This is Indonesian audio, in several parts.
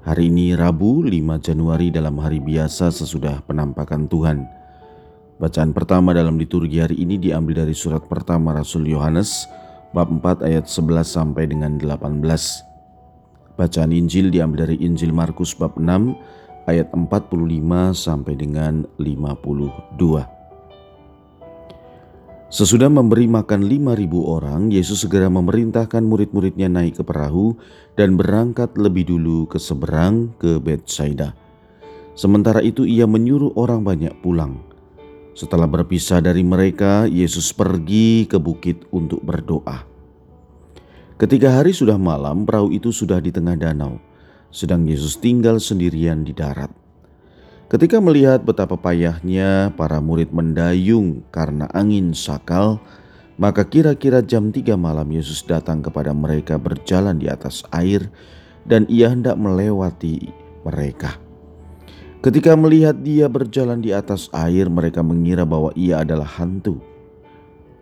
Hari ini Rabu 5 Januari dalam hari biasa sesudah penampakan Tuhan. Bacaan pertama dalam liturgi hari ini diambil dari surat pertama Rasul Yohanes bab 4 ayat 11 sampai dengan 18. Bacaan Injil diambil dari Injil Markus bab 6 ayat 45 sampai dengan 52. Sesudah memberi makan lima ribu orang, Yesus segera memerintahkan murid-muridnya naik ke perahu dan berangkat lebih dulu ke seberang ke Bethsaida. Sementara itu ia menyuruh orang banyak pulang. Setelah berpisah dari mereka, Yesus pergi ke bukit untuk berdoa. Ketika hari sudah malam, perahu itu sudah di tengah danau, sedang Yesus tinggal sendirian di darat. Ketika melihat betapa payahnya para murid mendayung karena angin sakal, maka kira-kira jam tiga malam Yesus datang kepada mereka berjalan di atas air dan ia hendak melewati mereka. Ketika melihat dia berjalan di atas air, mereka mengira bahwa ia adalah hantu.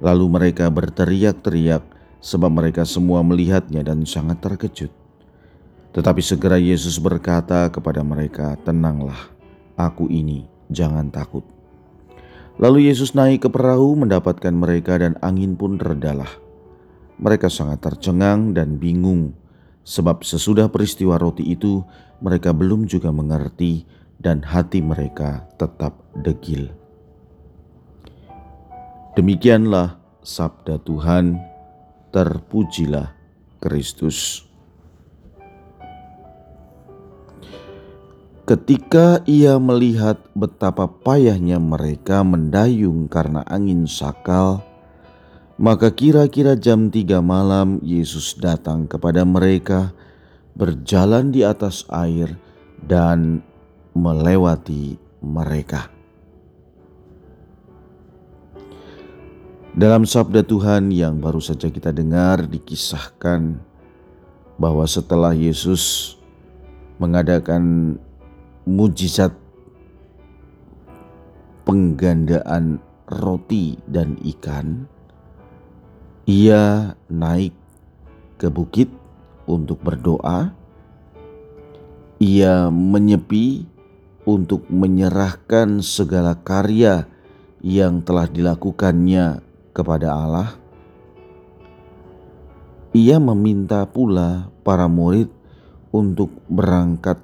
Lalu mereka berteriak-teriak sebab mereka semua melihatnya dan sangat terkejut. Tetapi segera Yesus berkata kepada mereka, "Tenanglah." Aku ini, jangan takut. Lalu Yesus naik ke perahu mendapatkan mereka dan angin pun redalah. Mereka sangat tercengang dan bingung sebab sesudah peristiwa roti itu mereka belum juga mengerti dan hati mereka tetap degil. Demikianlah sabda Tuhan, terpujilah Kristus. Ketika ia melihat betapa payahnya mereka mendayung karena angin sakal, maka kira-kira jam tiga malam Yesus datang kepada mereka, berjalan di atas air, dan melewati mereka. Dalam sabda Tuhan yang baru saja kita dengar, dikisahkan bahwa setelah Yesus mengadakan mujizat penggandaan roti dan ikan, ia naik ke bukit untuk berdoa. Ia menyepi untuk menyerahkan segala karya yang telah dilakukannya kepada Allah. Ia meminta pula para murid untuk berangkat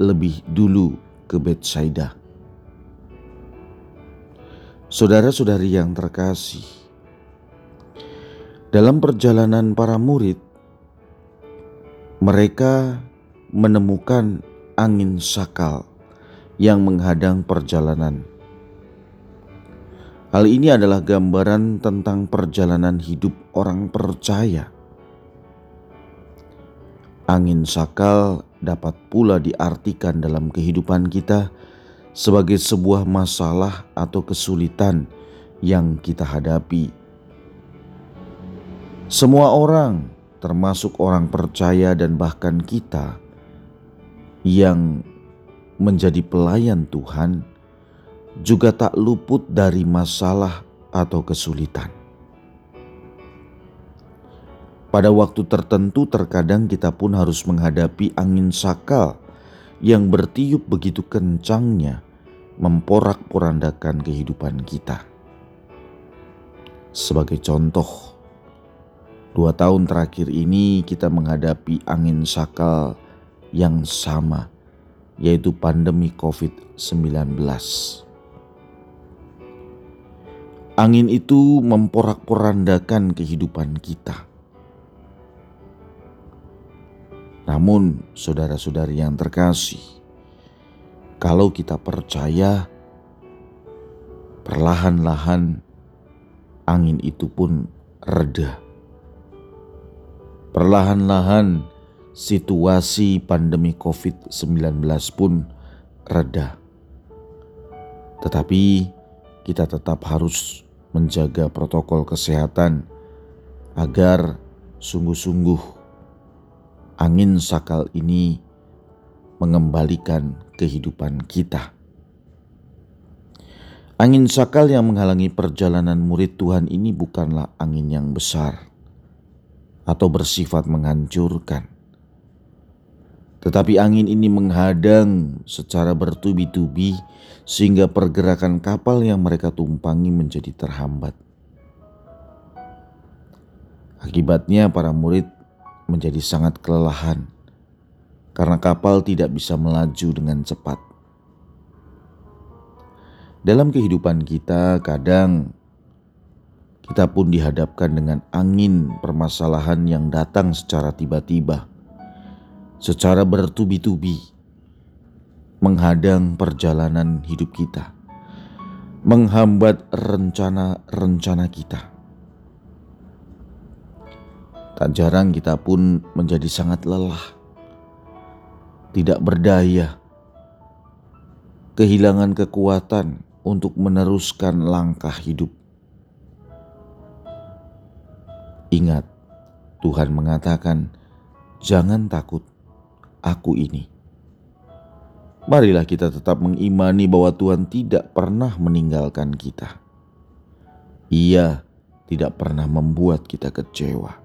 lebih dulu ke Bethsaida. Saudara-saudari yang terkasih, dalam perjalanan para murid, mereka menemukan angin sakal yang menghadang perjalanan. Hal ini adalah gambaran tentang perjalanan hidup orang percaya. Angin sakal dapat pula diartikan dalam kehidupan kita sebagai sebuah masalah atau kesulitan yang kita hadapi. Semua orang, termasuk orang percaya dan bahkan kita yang menjadi pelayan Tuhan, juga tak luput dari masalah atau kesulitan. Pada waktu tertentu, terkadang kita pun harus menghadapi angin sakal yang bertiup begitu kencangnya, memporak-porandakan kehidupan kita. Sebagai contoh, dua tahun terakhir ini kita menghadapi angin sakal yang sama, yaitu pandemi COVID-19. Angin itu memporak-porandakan kehidupan kita Namun, saudara-saudari yang terkasih, kalau kita percaya, perlahan-lahan angin itu pun reda. Perlahan-lahan situasi pandemi COVID-19 pun reda. Tetapi kita tetap harus menjaga protokol kesehatan agar sungguh-sungguh angin sakal ini mengembalikan kehidupan kita. Angin sakal yang menghalangi perjalanan murid Tuhan ini bukanlah angin yang besar atau bersifat menghancurkan, tetapi angin ini menghadang secara bertubi-tubi sehingga pergerakan kapal yang mereka tumpangi menjadi terhambat. Akibatnya, para murid menjadi sangat kelelahan karena kapal tidak bisa melaju dengan cepat. Dalam kehidupan kita, kadang kita pun dihadapkan dengan angin permasalahan yang datang secara tiba-tiba, secara bertubi-tubi, menghadang perjalanan hidup kita, menghambat rencana-rencana kita. Tak jarang kita pun menjadi sangat lelah, tidak berdaya, kehilangan kekuatan untuk meneruskan langkah hidup. Ingat, Tuhan mengatakan, "Jangan takut, Aku ini." Marilah kita tetap mengimani bahwa Tuhan tidak pernah meninggalkan kita. Ia tidak pernah membuat kita kecewa.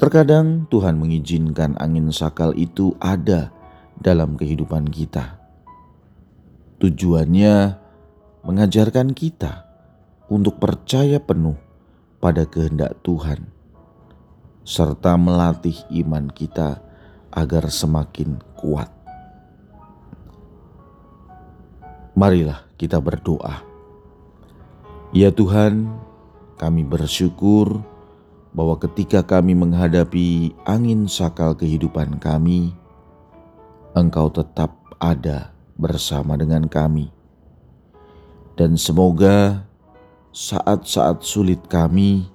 Terkadang Tuhan mengizinkan angin sakal itu ada dalam kehidupan kita Tujuannya mengajarkan kita untuk percaya penuh pada kehendak Tuhan, serta melatih iman kita agar semakin kuat. Marilah kita berdoa. Ya Tuhan, kami bersyukur bahwa ketika kami menghadapi angin sakal kehidupan kami, Engkau tetap ada bersama dengan kami. Dan semoga saat-saat sulit kami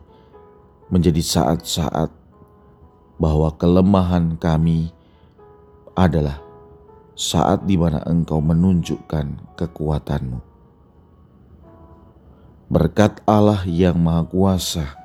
menjadi saat-saat bahwa kelemahan kami adalah saat di mana Engkau menunjukkan kekuatanmu. Berkat Allah yang Maha Kuasa,